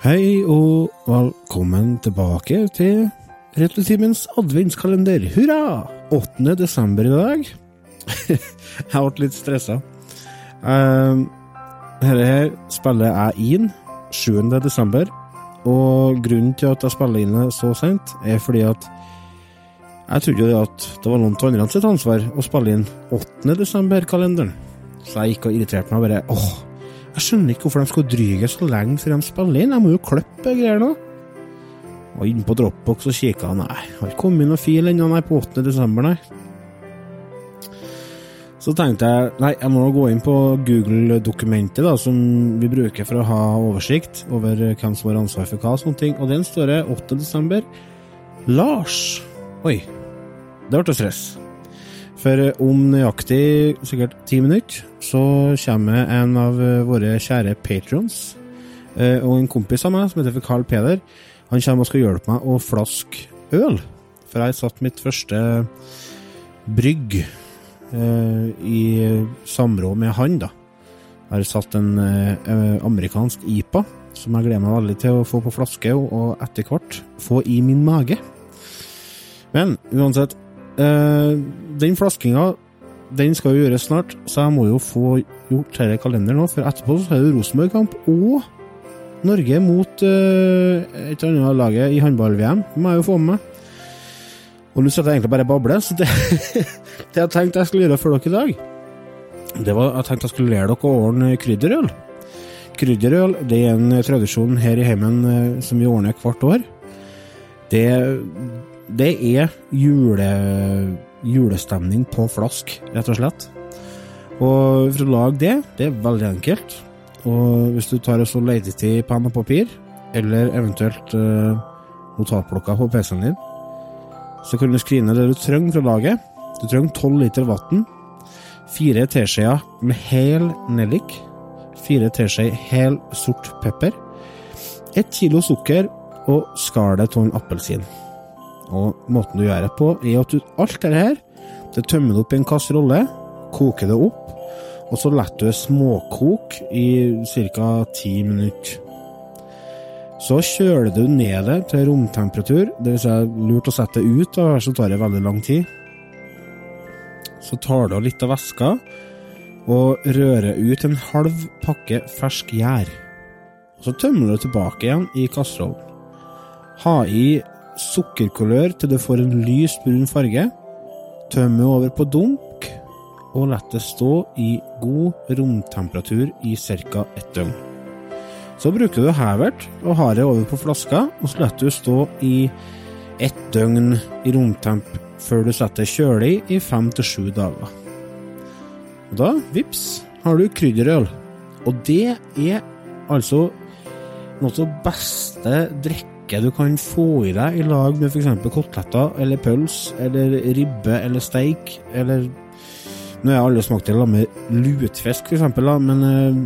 Hei og velkommen tilbake til Retrotimens adventskalender. Hurra! 8. desember i dag. jeg ble litt stressa. Uh, dette her spiller jeg inn 7. desember, og grunnen til at jeg spiller inn det så sent, er fordi at jeg trodde jo at det var noen andre sitt ansvar å spille inn 8. desember-kalenderen. Så jeg gikk og irriterte meg bare åh, jeg skjønner ikke hvorfor de skal dryge så lenge før de spiller inn. Jeg må jo klippe greier nå. Og inne på Dropbox og kikka. Nei, har ikke kommet noen fil ennå, nei, på 8. desember, nei. Så tenkte jeg nei, jeg må gå inn på Google-dokumentet da, som vi bruker for å ha oversikt over hvem som har ansvar for hva og sånne ting, og den står det 8. desember. Lars. Oi, det ble stress. For om nøyaktig sikkert ti minutter så kommer en av våre kjære patrons eh, og en kompis av meg som heter Carl Peder. Han kommer og skal hjelpe meg å flaske øl. For jeg satt mitt første brygg eh, i samråd med han, da. Jeg har satt en eh, amerikansk IPA, som jeg gleder meg veldig til å få på flaske og etter hvert få i min mage. Men uansett, Uh, den flaskinga den skal jo gjøres snart, så jeg må jo få gjort dette kalenderen nå, for etterpå så er det Rosenborg-kamp og Norge mot uh, et annet laget i håndball-VM. Det må jeg jo få med meg. Og nå sitter jeg egentlig bare og babler, så det, det jeg tenkte jeg skulle gjøre for dere i dag, det var jeg tenkte jeg skulle lære dere å ordne krydderøl. Krydderøl det er en tradisjon her i heimen uh, som vi ordner hvert år. Det det er jule, julestemning på flask, rett og slett. Og for å lage det, det er veldig enkelt. Og hvis du tar og leter til penn og papir, eller eventuelt eh, notatblokka på PC-en din, så kan du skrive ned det du trenger for å lage. Du trenger 12 liter vann, fire teskjeer med hel nellik, fire teskjeer hel sort pepper, ett kilo sukker og skallet av en appelsin. Og måten du gjør det på, er at du alt dette her, det tømmer du opp i en kasserolle, koker det opp, og så lar du det småkoke i ca. ti minutter. Så kjøler du ned det til romtemperatur, dvs. Si lurt å sette det ut, og så tar det veldig lang tid. Så tar du av litt av væska og rører ut en halv pakke fersk gjær. Så tømmer du tilbake igjen i kasserollen. Ha i sukkerkulør til du får en lys brun farge. Tømme over på dunk, og la det stå i god romtemperatur i ca. ett døgn. Så bruker du hevert og har det over på flaska, og så lar du stå i ett døgn i romtemp før du setter kjølig i fem til sju dager. Og da, vips, har du krydderøl. Og det er altså noe av beste drikke drikke du kan få i deg i lag med f.eks. koteletter eller pøls eller ribbe eller steik eller Nå har aldri smakt det med lutfisk, f.eks., men uh,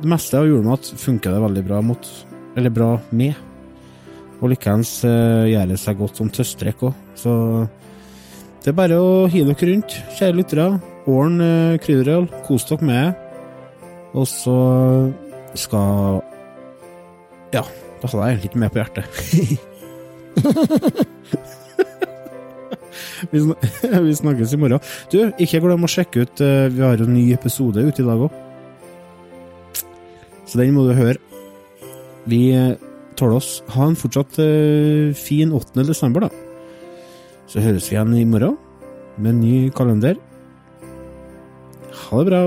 det meste av julemat funker det veldig bra mot. Eller bra med. Og likeens uh, gjør det seg godt som tøstrekk òg. Så det er bare å hive dere rundt, kjære lyttere. Ordn uh, krydderøl, kos dere med det. Og så skal Ja. Da hadde jeg litt mer på hjertet. vi, snakkes i morgen. Du, ikke glem å sjekke ut uh, Vi har en ny episode ute i dag òg. Så den må du høre. Vi uh, tåler oss. Ha en fortsatt uh, fin 8. desember, da. Så høres vi igjen i morgen med en ny kalender. Ha det bra.